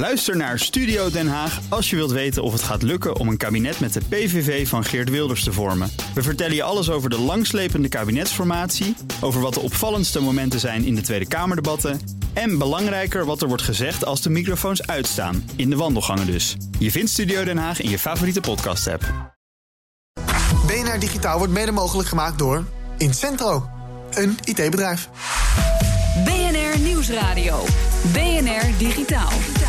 Luister naar Studio Den Haag als je wilt weten of het gaat lukken om een kabinet met de PVV van Geert Wilders te vormen. We vertellen je alles over de langslepende kabinetsformatie, over wat de opvallendste momenten zijn in de Tweede Kamerdebatten en belangrijker wat er wordt gezegd als de microfoons uitstaan, in de wandelgangen dus. Je vindt Studio Den Haag in je favoriete podcast-app. BNR Digitaal wordt mede mogelijk gemaakt door Incentro, een IT-bedrijf. BNR Nieuwsradio. BNR Digitaal.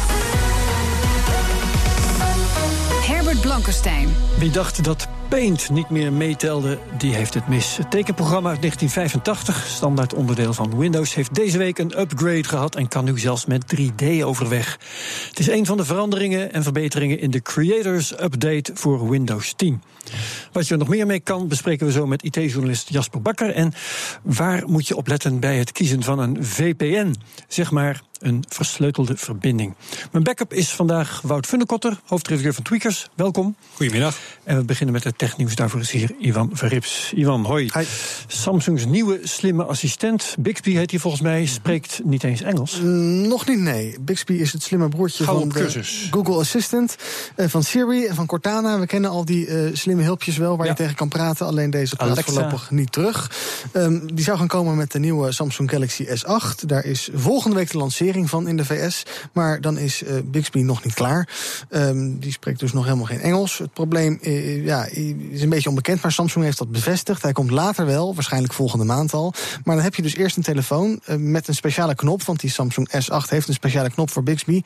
Herbert Blankenstein. Wie dacht dat Paint niet meer meetelde, die heeft het mis. Het tekenprogramma uit 1985, standaard onderdeel van Windows, heeft deze week een upgrade gehad en kan nu zelfs met 3D overweg. Het is een van de veranderingen en verbeteringen in de Creators Update voor Windows 10. Wat je er nog meer mee kan, bespreken we zo met IT-journalist Jasper Bakker. En waar moet je op letten bij het kiezen van een VPN? Zeg maar een versleutelde verbinding. Mijn backup is vandaag Wout Funnekotter, hoofdredacteur van Tweakers. Welkom. Goedemiddag. En we beginnen met het technieuws. Daarvoor is hier Ivan Verrips. Ivan, hoi. Hi. Samsungs nieuwe slimme assistent, Bixby heet hij volgens mij, spreekt niet eens Engels. Mm, Nog niet, nee. Bixby is het slimme broertje Gauw van de. Google Assistant, eh, van Siri en van Cortana. We kennen al die eh, slimme hulpjes wel waar Ja. je tegen kan praten. Alleen deze praat voorlopig niet terug. Ehm, die zou gaan komen met de nieuwe Samsung Galaxy S8. Daar is volgende week de lancering van in de VS. Maar dan is eh, Bixby nog niet klaar. Ehm, die spreekt dus nog helemaal geen Engels. Het probleem eh, ja, is een beetje onbekend, maar Samsung heeft dat bevestigd. Hij komt later wel, waarschijnlijk volgende maand al. Maar dan heb je dus eerst een telefoon eh, met een speciale knop. Want die Samsung S8 heeft een speciale knop voor Bixby.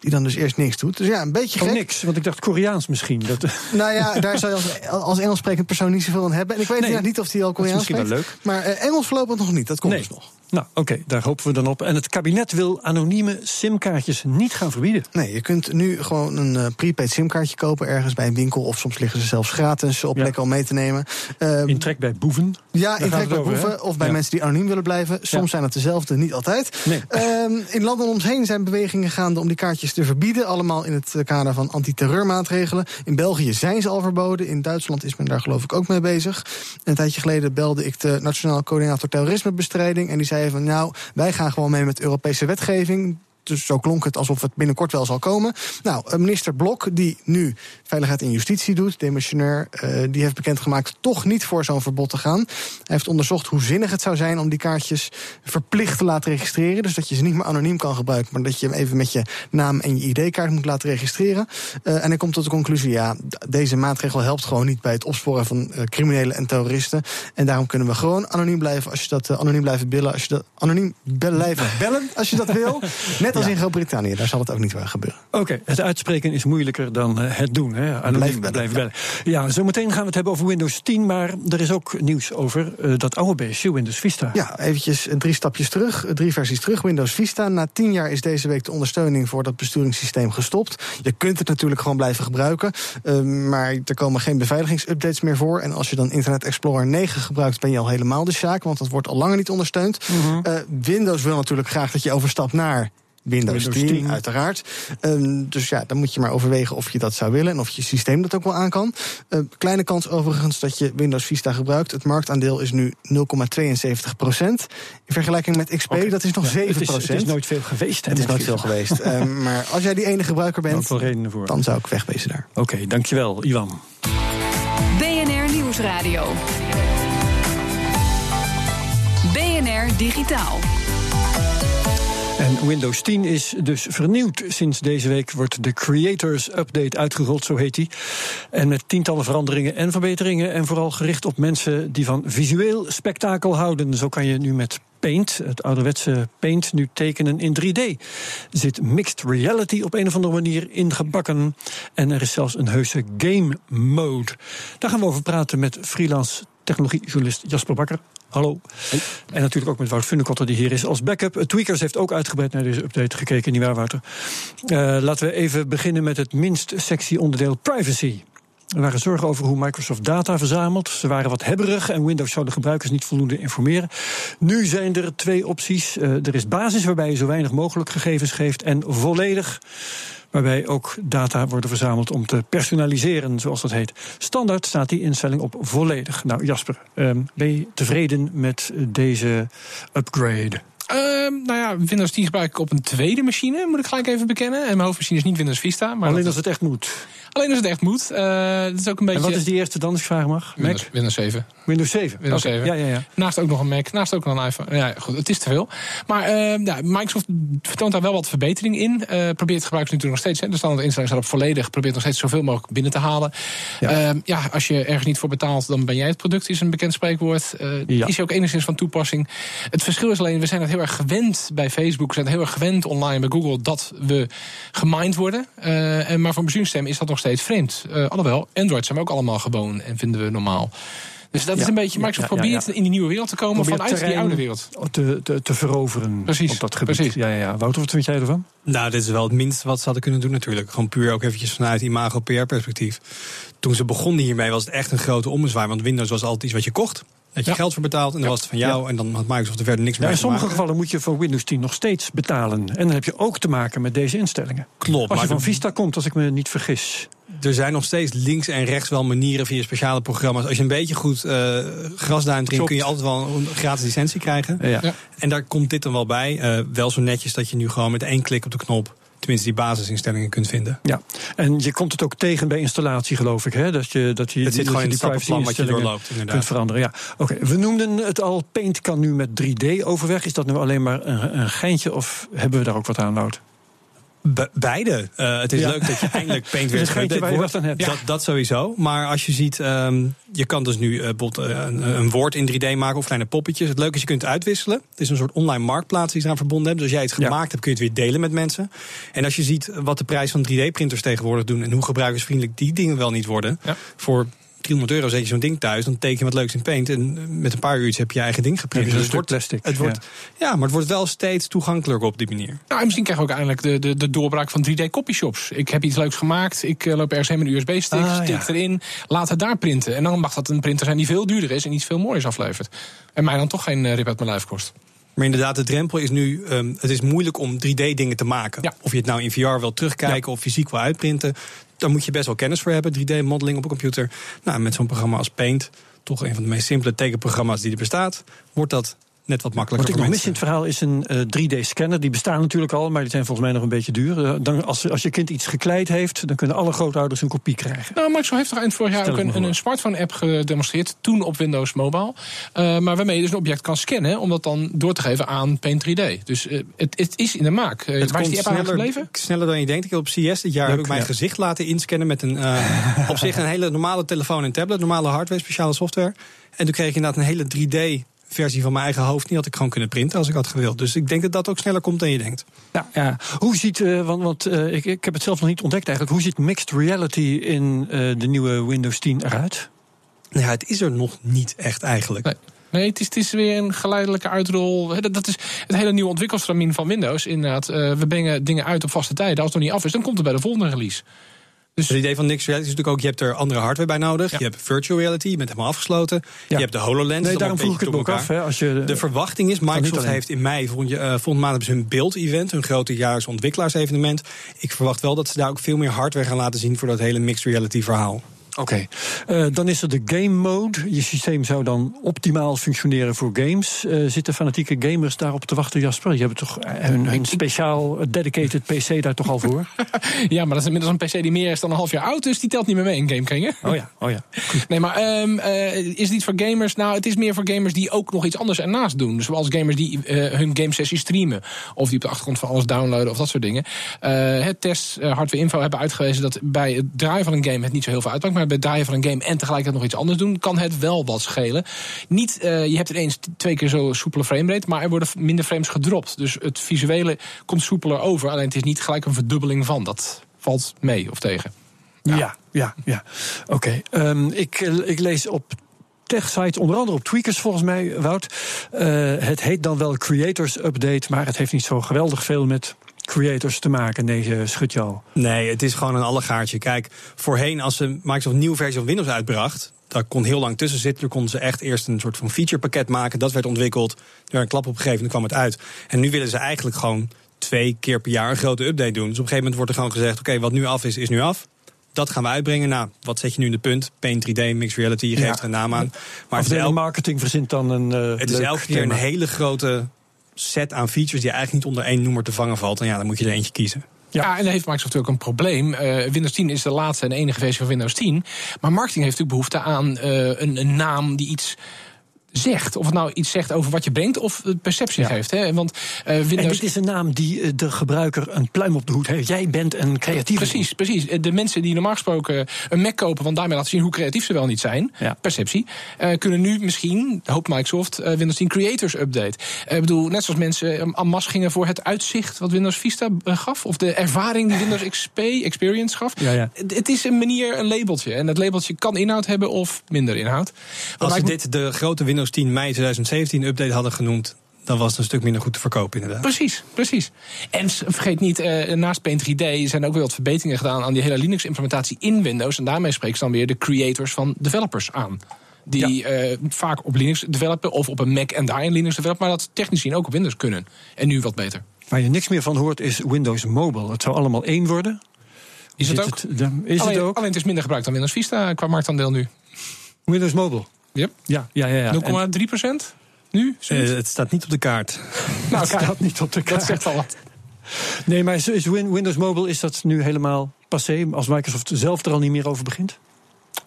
Die dan dus eerst niks doet. Dus ja, een beetje Oh, gek. niks, want ik dacht Koreaans misschien. Dat, Nou ja, daar zou je als, als Engels sprekend persoon niet zoveel aan hebben. En ik weet Nee. inderdaad niet of hij al Koreaans misschien wel spreekt. Maar eh, Engels voorlopig nog niet, dat komt Nee. dus nog. nou, oké, daar hopen we dan op. En het kabinet wil anonieme simkaartjes niet gaan verbieden. Nee, je kunt nu gewoon een eh, prepaid simkaartje kopen ergens bij een winkel. Of soms liggen ze zelfs gratis op Ja. plekken om mee te nemen. Ehm, In trek bij boeven. Ja, in trek het bij over, boeven hè? of bij Ja. mensen die anoniem willen blijven. Soms Ja. zijn het dezelfde, niet altijd. Nee. Ehm, in landen om ons heen zijn bewegingen gaande om die kaartjes te verbieden. Allemaal in het kader van antiterreurmaatregelen. In België zijn ze al verboden. In Duitsland is men daar geloof ik ook mee bezig. Een tijdje geleden belde ik de Nationaal Coördinator Terrorismebestrijding. En die zei van nou, wij gaan gewoon mee met Europese wetgeving. Dus zo klonk het alsof het binnenkort wel zal komen. Nou, eh, minister Blok, die nu Veiligheid en Justitie doet, demissionair, eh, die heeft bekendgemaakt toch niet voor zo'n verbod te gaan. Hij heeft onderzocht hoe zinnig het zou zijn om die kaartjes verplicht te laten registreren. Dus dat je ze niet meer anoniem kan gebruiken, maar dat je hem even met je naam en je ID-kaart moet laten registreren. Eh, en hij komt tot de conclusie: ja, deze maatregel helpt gewoon niet bij het opsporen van criminelen en terroristen. En daarom kunnen we gewoon anoniem blijven als je dat anoniem blijven bellen, als je dat anoniem blijven bellen als je dat wil. Net als in Groot-Brittannië, daar zal het ook niet meer gebeuren. Oké, het uitspreken is moeilijker dan eh, het doen. Hè. Anoniem Blijven bellen, Ja, zometeen gaan we het hebben over Windows 10. Maar er is ook nieuws over eh, dat oude beestje, Windows Vista. Ja, eventjes eh, drie stapjes terug, drie versies terug. Windows Vista. Na tien jaar is deze week de ondersteuning voor dat besturingssysteem gestopt. Je kunt het natuurlijk gewoon blijven gebruiken. maar er komen geen beveiligingsupdates meer voor. En als je dan Internet Explorer 9 gebruikt, ben je al helemaal de sjaak. Want dat wordt al langer niet ondersteund. Eh, Windows wil natuurlijk graag dat je overstapt naar. Windows, Windows 10, 10. uiteraard. Ehm, dus ja, dan moet je maar overwegen of je dat zou willen en of je systeem dat ook wel aan kan. Eh, kleine kans overigens dat je Windows Vista gebruikt. Het marktaandeel is nu 0,72 procent. In vergelijking met XP, dat is nog Ja, 7 het, is, het is nooit veel geweest. hè, Het is nooit veel geweest. Ehm, maar als jij die ene gebruiker bent, voor. dan zou ik wegwezen daar. Oké, dankjewel, Ivan. BNR Nieuwsradio. BNR Digitaal. Windows 10 is dus vernieuwd. Sinds deze week wordt de Creators Update uitgerold, zo heet die. En met tientallen veranderingen en verbeteringen. En vooral gericht op mensen die van visueel spektakel houden. Zo kan je nu met Paint, het ouderwetse Paint, nu tekenen in 3D. Er zit mixed reality op een of andere manier ingebakken. En er is zelfs een heuse game mode. Daar gaan we over praten met freelance technologiejournalist Jasper Bakker. Hallo. En natuurlijk ook met Wout Funnekotter, die hier is als backup. Tweakers heeft ook uitgebreid naar deze update gekeken, nietwaar Wouter? Eh, laten we even beginnen met het minst sexy onderdeel privacy. Er waren zorgen over hoe Microsoft data verzamelt. Ze waren wat hebberig en Windows zou de gebruikers niet voldoende informeren. Nu zijn er twee opties. Eh, er is basis, waarbij je zo weinig mogelijk gegevens geeft. En volledig, waarbij ook data worden verzameld om te personaliseren, zoals dat heet. Standaard staat die instelling op volledig. Nou, Jasper, ehm, ben je tevreden met deze upgrade? Ehm, nou ja, Windows 10 gebruik ik op een tweede machine, moet ik gelijk even bekennen. En mijn hoofdmachine is niet Windows Vista. Maar Alleen als het echt moet. alleen als het echt moet. Eh dat is ook een beetje... En wat is die eerste dan, als vragen mag? Windows, Mac? Windows 7. Windows 7. Windows Oké, 7. Ja, ja, ja. Naast ook nog een Mac, naast ook nog een iPhone. Ja, goed, het is te veel. Maar eh, ja, Microsoft vertoont daar wel wat verbetering in. Eh probeert gebruikers natuurlijk nog steeds. Hè, de standaard instellingen staat op volledig. Probeert nog steeds zoveel mogelijk binnen te halen. Ja. Ja, ja als je ergens niet voor betaalt, dan ben jij het product, is een bekend spreekwoord. Eh Ja. Is ook enigszins van toepassing. Het verschil is alleen, we zijn het heel erg gewend bij Facebook. We zijn het heel erg gewend online bij Google dat we gemined worden. Eh, en maar voor een besturingssysteem is dat nog steeds vreemd. Eh alhoewel, Android zijn we ook allemaal gewoon en vinden we normaal. Dus dat Ja. is een beetje, Microsoft ja, ja, probeert in die nieuwe wereld te komen Probeert vanuit die oude wereld. Te, te, te veroveren Precies, op dat gebied. precies. Ja, ja, ja. Wouter, wat vind jij ervan? Nou, dit is wel het minste wat ze hadden kunnen doen natuurlijk. Gewoon puur ook eventjes vanuit imago-PR-perspectief. Toen ze begonnen hiermee was het echt een grote ommezwaai. Want Windows was altijd iets wat je kocht. Had je Ja. geld voor betaald en dan Ja. was het van jou. En dan had Microsoft er verder niks Ja, meer in sommige maken. gevallen moet je voor Windows 10 nog steeds betalen. En dan heb je ook te maken met deze instellingen. Klopt, Als je maar van Vista komt, als ik me niet vergis. er zijn nog steeds links en rechts wel manieren via speciale programma's. Als je een beetje goed eh grasduint erin, Klopt. kun je altijd wel een gratis licentie krijgen. Ja. Ja. En daar komt dit dan wel bij. Eh, wel zo netjes dat je nu gewoon met één klik op de knop... tenminste die basisinstellingen kunt vinden. Ja, en je komt het ook tegen bij installatie, geloof ik. Hè? Dat je, dat je, Het zit dat gewoon in die stappenplan wat je privacy-instellingen doorloopt, inderdaad. kunt veranderen. Ja, oké. We noemden het al, Paint kan nu met 3D overweg. Is dat nu alleen maar een, een geintje of hebben we daar ook wat aan, Wout? Be- beide. Eh, het is Ja. leuk dat je eindelijk Paint weer geüpdate wordt. hebt. Dat, dat sowieso. Maar als je ziet, ehm, je kan dus nu eh, bijvoorbeeld eh, een, een woord in 3D maken of kleine poppetjes. Het leuke is, je kunt het uitwisselen. Het is een soort online marktplaats die ze aan verbonden hebben. Dus als jij het Ja. gemaakt hebt, kun je het weer delen met mensen. En als je ziet wat de prijs van 3D-printers tegenwoordig doen... en hoe gebruikersvriendelijk die dingen wel niet worden... Ja. voor 300 euro zet je zo'n ding thuis, dan teken je wat leuks in Paint... en eh, met een paar uurtjes heb je je eigen ding geprint. Je Dus zo'n het stuk wordt, plastic, Het wordt, ja. maar het wordt wel steeds toegankelijker op die manier. Nou, en misschien krijgen we ook eindelijk de, de, de doorbraak van 3D copyshops. Ik heb iets leuks gemaakt, ik eh, loop ergens heen met een USB-stick, Ah, stik ja. erin, laat het daar printen. En dan mag dat een printer zijn die veel duurder is en iets veel moois aflevert. En mij dan toch geen eh, rip uit mijn lijf kost. Maar inderdaad, de drempel is nu... ehm, het is moeilijk om 3D-dingen te maken. Ja. Of je het nou in VR wil terugkijken of fysiek wil uitprinten... daar moet je best wel kennis voor hebben, 3D-modeling op een computer. Nou, met zo'n programma als Paint, toch een van de meest simpele tekenprogramma's die er bestaat... wordt dat net wat Wat makkelijker ik nog mis in het verhaal is een eh, 3D-scanner. Die bestaan natuurlijk al, maar die zijn volgens mij nog een beetje duur. Eh, dan, als, als je kind iets gekleid heeft, dan kunnen alle grootouders een kopie krijgen. Nou, Microsoft heeft toch eind vorig jaar ook een, een smartphone-app gedemonstreerd. Toen op Windows Mobile. Eh, maar waarmee je dus een object kan scannen. Om dat dan door te geven aan Paint 3D. Dus eh, het, het is in de maak. Eh, Het waar is die komt app aan sneller, gebleven? sneller dan je denkt. Ik heb op CS dit jaar Leuk, heb ik mijn ja. gezicht laten inscannen met een eh, op zich een hele normale telefoon en tablet, normale hardware, speciale software. En toen kreeg ik inderdaad een hele 3D versie van mijn eigen hoofd. Die had ik gewoon kunnen printen als ik had gewild. Dus ik denk dat dat ook sneller komt dan je denkt. Ja, ja. Hoe ziet, eh, want, want eh, ik, ik heb het zelf nog niet ontdekt eigenlijk, hoe ziet mixed reality in eh, de nieuwe Windows 10 eruit? Nou ja, het is er nog niet echt eigenlijk. Nee. Nee, het is, het is weer een geleidelijke uitrol. Dat, dat is het hele nieuwe ontwikkelstramien van Windows. Inderdaad, we brengen dingen uit op vaste tijden. Als het nog niet af is, dan komt het bij de volgende release. Dus Het idee van Nix Reality is natuurlijk ook, je hebt er andere hardware bij nodig. Ja. Je hebt virtual reality, je bent helemaal afgesloten. Ja. Je hebt de HoloLens. Nee, daarom vroeg ik het ook af. Hè, als je, De verwachting is, niet Microsoft heeft in mei, volgende, eh, volgende maand hebben ze hun Build-event, hun grote jaarlijks ontwikkelaarsevenement. Ik verwacht wel dat ze daar ook veel meer hardware gaan laten zien voor dat hele mixed reality verhaal. Oké, Eh, dan is er de game mode. Je systeem zou dan optimaal functioneren voor games. Eh, zitten fanatieke gamers daarop te wachten, Jasper? Je hebt toch een, een speciaal dedicated PC daar toch al voor? ja, maar dat is inmiddels een PC die meer is dan een half jaar oud. Dus die telt niet meer mee in gamekringen. Oh ja, oh ja. Nee, maar ehm, eh, is het iets voor gamers? Nou, het is meer voor gamers die ook nog iets anders ernaast doen. Dus zoals gamers die hun game sessie streamen. Of die op de achtergrond van alles downloaden of dat soort dingen. Het test Hardware Info hebben uitgewezen dat bij het draaien van een game het niet zo heel veel uitmaakt. Maar bij het draaien van een game en tegelijkertijd nog iets anders doen, kan het wel wat schelen. Niet, eh, je hebt ineens twee keer zo soepele framerate, maar er worden minder frames gedropt. Dus het visuele komt soepeler over. Alleen het is niet gelijk een verdubbeling van. Dat valt mee of tegen. Ja, ja, ja. Oké, ehm, ik, eh, ik lees op tech-sites, onder andere op Tweakers volgens mij, Wout. Eh, het heet dan wel Creators Update, maar het heeft niet zo geweldig veel met creators te maken, deze schut je al. Nee, het is gewoon een allegaartje. Kijk, voorheen als ze Microsoft een nieuwe versie van Windows uitbracht... daar kon heel lang tussen zitten. Daar konden ze echt eerst een soort van featurepakket maken. Dat werd ontwikkeld. Er werd een klap op gegeven en dan kwam het uit. En nu willen ze eigenlijk gewoon twee keer per jaar een grote update doen. Dus op een gegeven moment wordt er gewoon gezegd... oké, wat nu af is, is nu af. Dat gaan we uitbrengen. Nou, wat zet je nu in de punt? Paint 3D, Mixed Reality, je geeft Ja. er een naam aan. Maar de marketing verzint dan een. eh, het is elke keer een hele grote set aan features die eigenlijk niet onder één noemer te vangen valt. En ja, dan moet je er eentje kiezen. Ja. en dan heeft Microsoft natuurlijk een probleem. Eh, Windows 10 is de laatste en enige versie van Windows 10. Maar marketing heeft natuurlijk behoefte aan uh, een, een naam die iets zegt. Of het nou iets zegt over wat je brengt of perceptie geeft. Hè? Want, uh, Windows... En dit is een naam die eh, de gebruiker een pluim op de hoed heeft. Jij bent een creatief. Precies, precies. Eh, de mensen die normaal gesproken een Mac kopen, want daarmee laten zien hoe creatief ze wel niet zijn, ja. perceptie, uh, kunnen nu misschien, hoopt Microsoft, uh, Windows 10 Creators Update. Ik bedoel, net zoals mensen en masse gingen voor het uitzicht wat Windows Vista gaf, of de ervaring die Windows XP Experience gaf. Ja, ja. Het is een manier, een labeltje. En dat labeltje kan inhoud hebben of minder inhoud. Als dit de grote Windows Windows 10 mei 2017 update hadden genoemd, dan was het een stuk minder goed te verkopen inderdaad. Precies, precies. En vergeet niet, uh, naast Paint 3D zijn ook weer wat verbeteringen gedaan aan die hele Linux-implementatie in Windows. En daarmee spreekt ze dan weer de creators van developers aan. Die uh, vaak op Linux developen of op een Mac en daar in Linux developen, maar dat technisch gezien ook op Windows kunnen. En nu wat beter. Waar je niks meer van hoort is Windows Mobile. Het zou allemaal één worden. Is het ook? is alleen, het ook? Alleen het is minder gebruikt dan Windows Vista qua marktaandeel nu. Windows Mobile. Yep. Ja, ja, ja. ja. 0,3 procent? Nu? Uh, het staat niet op de kaart. nou, het staat niet op de kaart. Dat zegt al wat. Nee, maar is Windows Mobile is dat nu helemaal passé als Microsoft zelf er al niet meer over begint?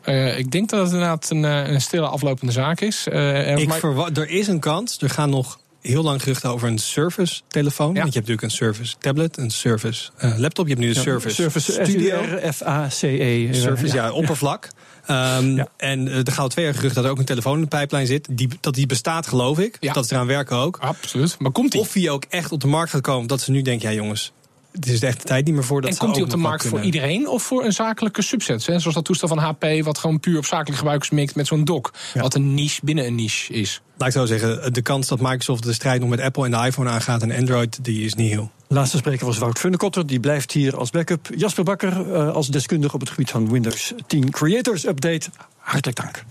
Uh, ik denk dat het inderdaad een, een stille aflopende zaak is. Uh, ik er is een kans. Er gaan nog heel lang geruchten over een service telefoon. Ja. Want je hebt natuurlijk een service tablet, een service uh, laptop. Je hebt nu de ja, service, service studio. F-A-C-E. Service, ja, oppervlak. Um, ja. En uh, gaat twee jaar gerucht dat er ook een telefoon in de pijplijn zit. Die, dat die bestaat, geloof ik. Ja. Dat ze eraan werken ook. Absoluut. Maar komt die? Of die ook echt op de markt gaat komen. Dat ze nu denken, ja jongens, het is echt de tijd niet meer voor dat En komt die op de markt voor iedereen of voor een zakelijke subset? Hè? Zoals dat toestel van HP, wat gewoon puur op zakelijk gebruik mikt met zo'n dock. Ja. Wat een niche binnen een niche is. Laat ik zo zeggen, de kans dat Microsoft de strijd nog met Apple en de iPhone aangaat en Android, die is niet heel. Laatste spreker was Wout Funnekotter, die blijft hier als backup. Jasper Bakker uh, als deskundige op het gebied van Windows 10 Creators Update. Hartelijk dank.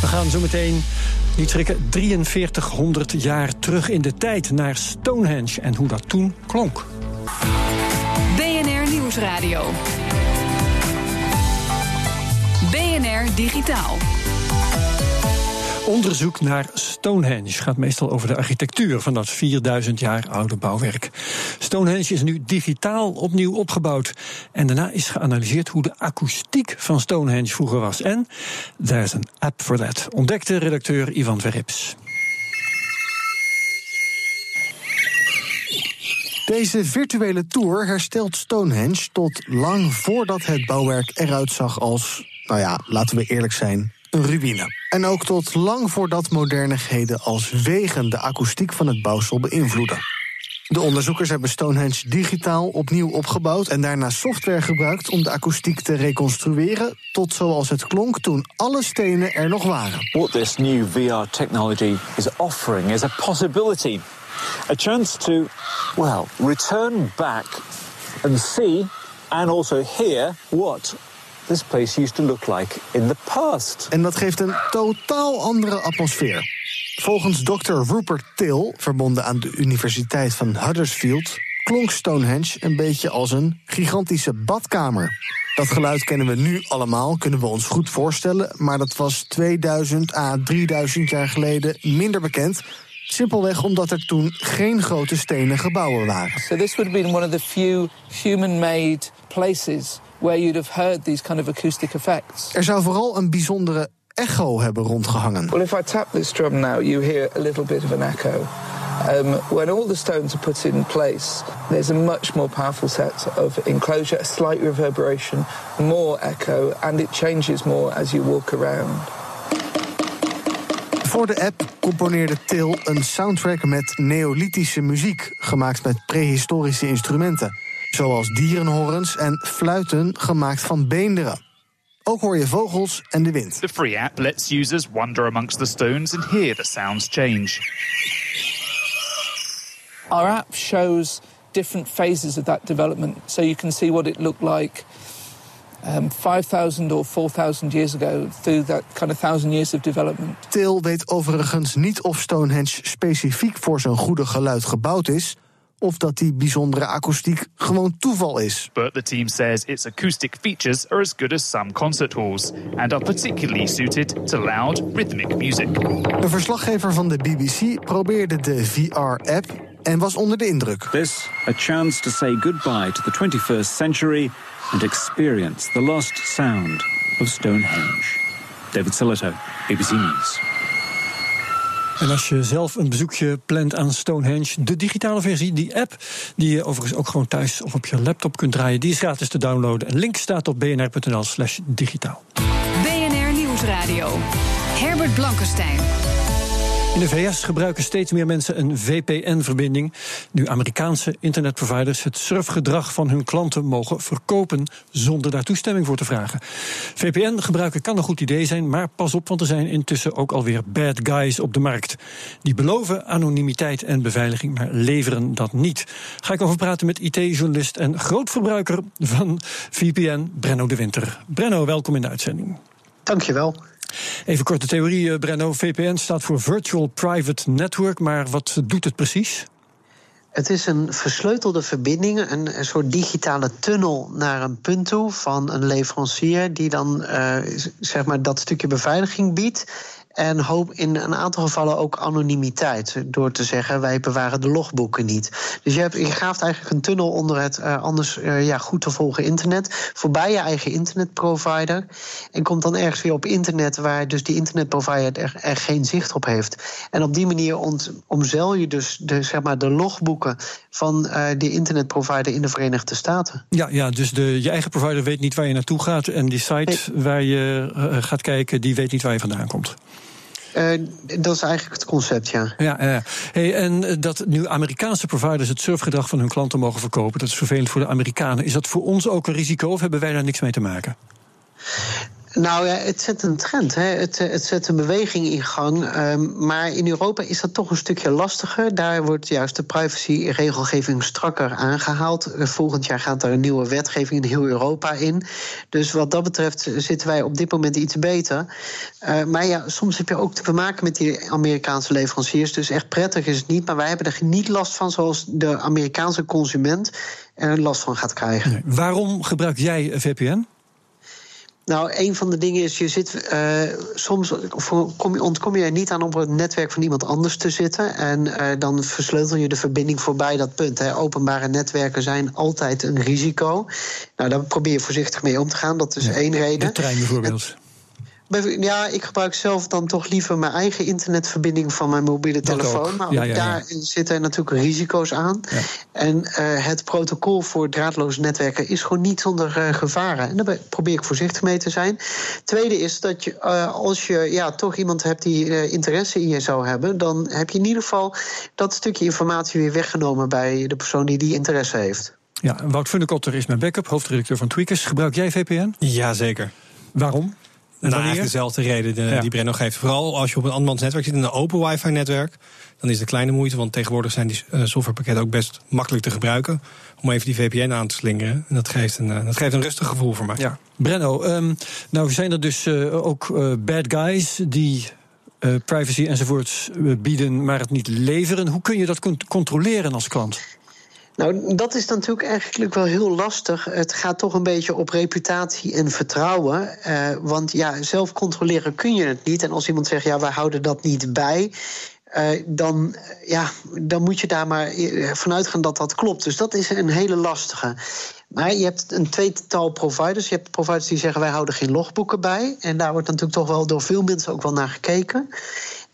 We gaan zo meteen, niet schrikken, 4300 jaar terug in de tijd naar Stonehenge en hoe dat toen klonk. BNR Nieuwsradio. BNR Digitaal. Onderzoek naar Stonehenge gaat meestal over de architectuur van dat 4000 jaar oude bouwwerk. Stonehenge is nu digitaal opnieuw opgebouwd. En daarna is geanalyseerd hoe de akoestiek van Stonehenge vroeger was. En there's een app for that, ontdekte redacteur Ivan Verrips. Deze virtuele tour herstelt Stonehenge tot lang voordat het bouwwerk eruit zag als, nou ja, laten we eerlijk zijn, een ruïne. En ook tot lang voordat modernigheden als wegen de akoestiek van het bouwsel beïnvloeden. De onderzoekers hebben Stonehenge digitaal opnieuw opgebouwd en daarna software gebruikt om de akoestiek te reconstrueren tot zoals het klonk toen alle stenen er nog waren. What this new VR technology is offering is a possibility, a chance to well, return back and see and also hear what this place used to look like in the past. En dat geeft een totaal andere atmosfeer. Volgens Dr. Rupert Till, verbonden aan de Universiteit van Huddersfield, klonk Stonehenge een beetje als een gigantische badkamer. Dat geluid kennen we nu allemaal, kunnen we ons goed voorstellen, maar dat was 2000 à 3000 jaar geleden minder bekend. Simpelweg omdat er toen geen grote stenen gebouwen waren. So this would have been one of the few human-made places where you'd have heard these kind of acoustic effects. Er zou vooral een bijzondere echo hebben rondgehangen. Well, if I tap this drum now, you hear a little bit of an echo. Um, when all the stones are put in place, there's a much more powerful set of enclosure, a slight reverberation, more echo, and it changes more as you walk around. Voor de app componeerde Til een soundtrack met neolithische muziek, gemaakt met prehistorische instrumenten, zoals dierenhorens en fluiten gemaakt van beenderen. Ook hoor je vogels en de wind. The free app lets users wander amongst the stones and hear the sounds change. Our app shows different phases of that development, so you can see what it looked like um, 5,000 or 4,000 years ago through that kind of thousand years of development. Til weet overigens niet of Stonehenge specifiek voor zijn goede geluid gebouwd is, of dat die bijzondere akoestiek gewoon toeval is. But the team says its acoustic features are as good as some concert halls and are particularly suited to loud, rhythmic music. Een verslaggever van de BBC probeerde de VR-app en was onder de indruk. This a chance to say goodbye to the 21st century and experience the lost sound of Stonehenge. David Sillito, BBC News. En als je zelf een bezoekje plant aan Stonehenge, de digitale versie, die app, die je overigens ook gewoon thuis of op je laptop kunt draaien, die is gratis te downloaden. Een link staat op bnr.nl/slash digitaal. BNR Nieuwsradio. Herbert Blankenstein. In de VS gebruiken steeds meer mensen een VPN-verbinding. Nu Amerikaanse internetproviders het surfgedrag van hun klanten mogen verkopen zonder daar toestemming voor te vragen. VPN gebruiken kan een goed idee zijn, maar pas op, want er zijn intussen ook alweer bad guys op de markt. Die beloven anonimiteit en beveiliging, maar leveren dat niet. Ga ik over praten met IT-journalist en grootverbruiker van VPN, Brenno de Winter. Brenno, welkom in de uitzending. Dankjewel. Even korte theorie, eh, Brenno. VPN staat voor Virtual Private Network, maar wat doet het precies? Het is een versleutelde verbinding, een, soort digitale tunnel naar een punt toe van een leverancier die dan uh, zeg maar dat stukje beveiliging biedt. En hoop in een aantal gevallen ook anonimiteit. Door te zeggen, wij bewaren de logboeken niet. Dus je, hebt, je graaft eigenlijk een tunnel onder het uh, anders uh, ja, goed te volgen internet. Voorbij je eigen internetprovider. En komt dan ergens weer op internet waar dus die internetprovider er, er geen zicht op heeft. En op die manier ont, omzeil je dus de, zeg maar, de logboeken van uh, die internetprovider in de Verenigde Staten. Ja, ja dus de, je eigen provider weet niet waar je naartoe gaat. En die site nee. waar je gaat kijken, die weet niet waar je vandaan komt. Uh, dat is eigenlijk het concept, ja. Ja, ja. Hey, en dat nu Amerikaanse providers het surfgedrag van hun klanten mogen verkopen, dat is vervelend voor de Amerikanen. Is dat voor ons ook een risico of hebben wij daar niks mee te maken? Nou ja, het zet een trend. Hè. Het, het zet een beweging in gang. Um, maar in Europa is dat toch een stukje lastiger. Daar wordt juist de privacyregelgeving strakker aangehaald. Volgend jaar gaat er een nieuwe wetgeving in heel Europa in. Dus wat dat betreft zitten wij op dit moment iets beter. Maar ja, soms heb je ook te maken met die Amerikaanse leveranciers. Dus echt prettig is het niet. Maar wij hebben er niet last van zoals de Amerikaanse consument er last van gaat krijgen. Nee. Waarom gebruik jij VPN? Nou, een van de dingen is, je zit uh, soms kom je, ontkom je er niet aan om op het netwerk van iemand anders te zitten. En uh, dan versleutel je de verbinding voorbij dat punt. Hè. Openbare netwerken zijn altijd een risico. Nou, daar probeer je voorzichtig mee om te gaan. Dat is ja, één reden. De trein bijvoorbeeld. Ja, ik gebruik zelf dan toch liever mijn eigen internetverbinding van mijn mobiele telefoon. Maar ook ja, ja. daar zitten natuurlijk risico's aan. En uh, het protocol voor draadloze netwerken is gewoon niet zonder uh, gevaren. En daar probeer ik voorzichtig mee te zijn. Tweede is dat je, uh, als je ja, toch iemand hebt die interesse in je zou hebben, dan heb je in ieder geval dat stukje informatie weer weggenomen bij de persoon die die interesse heeft. Ja, Wout Funnekotter is mijn backup, hoofdredacteur van Tweakers. Gebruik jij VPN? Jazeker. Waarom? Nou, eigenlijk dezelfde reden de, Ja. die Brenno geeft. Vooral als je op een andermans netwerk zit, in een open wifi-netwerk, dan is het kleine moeite, want tegenwoordig zijn die uh, softwarepakketten ook best makkelijk te gebruiken. Om even die VPN aan te slingeren. En dat geeft een, uh, dat geeft een rustig gevoel voor mij. Ja. Brenno, um, nou zijn er dus uh, ook uh, bad guys die uh, privacy enzovoorts bieden, maar het niet leveren. Hoe kun je dat con controleren als klant? Nou, dat is natuurlijk eigenlijk wel heel lastig. Het gaat toch een beetje op reputatie en vertrouwen. Uh, want ja, zelf controleren kun je het niet. En als iemand zegt, ja, wij houden dat niet bij. Uh, dan, ja, dan moet je daar maar vanuit gaan dat dat klopt. Dus dat is een hele lastige. Maar je hebt een tweetal providers. Je hebt providers die zeggen wij houden geen logboeken bij. En daar wordt natuurlijk toch wel door veel mensen ook wel naar gekeken.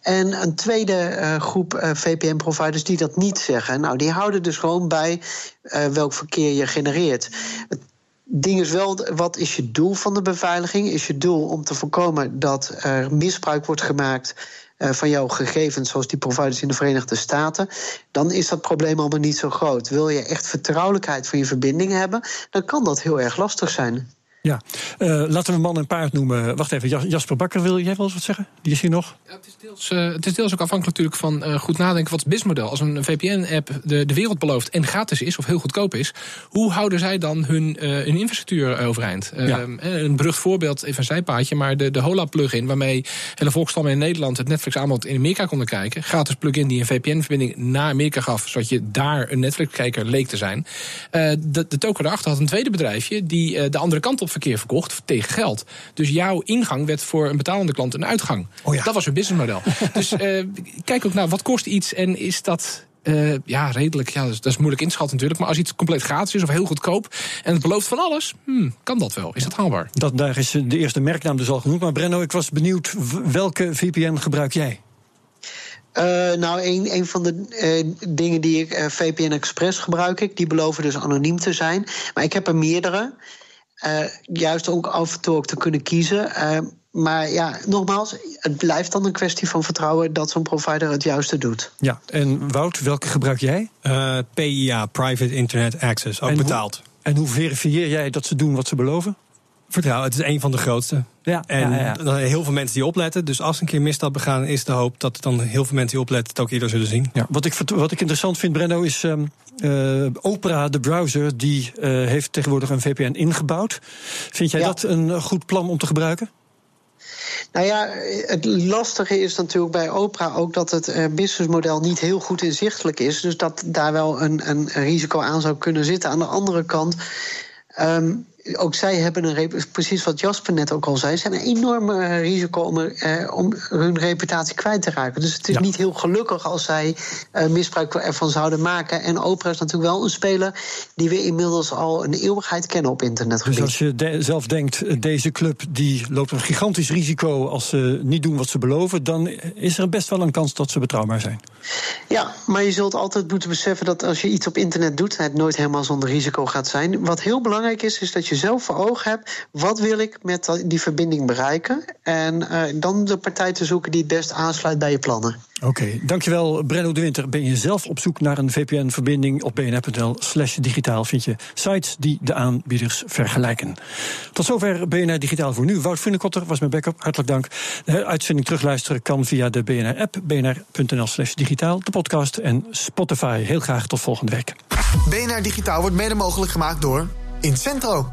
En een tweede uh, groep uh, VPN-providers die dat niet zeggen. Nou, die houden dus gewoon bij uh, welk verkeer je genereert. Het ding is wel, wat is je doel van de beveiliging? Is je doel om te voorkomen dat er misbruik wordt gemaakt van jouw gegevens, zoals die providers in de Verenigde Staten, dan is dat probleem allemaal niet zo groot. Wil je echt vertrouwelijkheid van je verbinding hebben, dan kan dat heel erg lastig zijn. Ja, uh, laten we man en paard noemen. Wacht even, Jasper Bakker, wil jij wel eens wat zeggen? Die is hier nog. Ja, het, is deels, uh, het is deels ook afhankelijk natuurlijk van uh, goed nadenken wat het businessmodel. Als een VPN-app de, de wereld belooft en gratis is of heel goedkoop is, hoe houden zij dan hun, hun infrastructuur overeind? Ja. een berucht voorbeeld, even een zijpaadje, maar de, de Hola-plugin, waarmee hele volkstammen in Nederland het Netflix-aanbod in Amerika konden kijken. Gratis plugin die een VPN-verbinding naar Amerika gaf, zodat je daar een Netflix-kijker leek te zijn. de, de token daarachter had een tweede bedrijfje die de andere kant op verkeer verkocht tegen geld. Dus jouw ingang werd voor een betalende klant een uitgang. Oh ja. Dat was hun businessmodel. dus uh, kijk ook naar wat kost iets en is dat uh, ja, redelijk. Ja, dat is, moeilijk inschatten natuurlijk. Maar als iets compleet gratis is of heel goedkoop en het belooft van alles, hmm, kan dat wel? Is dat haalbaar? Dat, daar is de eerste merknaam dus al genoemd. Maar Brenno, ik was benieuwd, welke VPN gebruik jij? Uh, nou, een, een van de uh, dingen die ik, uh, VPN Express gebruik ik, die beloven dus anoniem te zijn. Maar ik heb er meerdere. Uh, juist ook af en toe ook te kunnen kiezen. Uh, maar ja, nogmaals, het blijft dan een kwestie van vertrouwen dat zo'n provider het juiste doet. Ja, en Wout, welke gebruik jij? Uh, PIA, Private Internet Access, ook en betaald. Hoe, en hoe verifieer jij dat ze doen wat ze beloven? Vertrouwen, het is een van de grootste. Ja, en ja, ja. heel veel mensen die opletten. Dus als een keer misstap begaan, is de hoop dat dan heel veel mensen die opletten het ook eerder zullen zien. Ja, wat, ik, wat ik interessant vind, Brenno, is um, uh, Opera, de browser, die uh, heeft tegenwoordig een VPN ingebouwd. Vind jij dat een goed plan om te gebruiken? Nou ja, het lastige is natuurlijk bij Opera ook dat het businessmodel niet heel goed inzichtelijk is. Dus dat daar wel een, een risico aan zou kunnen zitten. Aan de andere kant. Um, ook zij hebben een precies wat Jasper net ook al zei, zijn een enorme risico om, eh, om hun reputatie kwijt te raken. Dus het is ja. niet heel gelukkig als zij uh, misbruik ervan zouden maken. En Opera is natuurlijk wel een speler die we inmiddels al een eeuwigheid kennen op internet. Dus als je de zelf denkt, deze club die loopt een gigantisch risico als ze niet doen wat ze beloven, dan is er best wel een kans dat ze betrouwbaar zijn. Ja, maar je zult altijd moeten beseffen dat als je iets op internet doet, het nooit helemaal zonder risico gaat zijn. Wat heel belangrijk is, is dat je zelf voor ogen hebt, wat wil ik met die verbinding bereiken? En uh, dan de partij te zoeken die het best aansluit bij je plannen. Oké, okay, dankjewel Brenno de Winter. Ben je zelf op zoek naar een VPN-verbinding op bnr.nl slash digitaal vind je sites die de aanbieders vergelijken. Tot zover BNR Digitaal voor nu. Wout Funnekotter was mijn backup. Hartelijk dank. De uitzending terugluisteren kan via de BNR-app, bnr.nl slash digitaal, de podcast en Spotify. Heel graag tot volgende week. BNR Digitaal wordt mede mogelijk gemaakt door Incentro,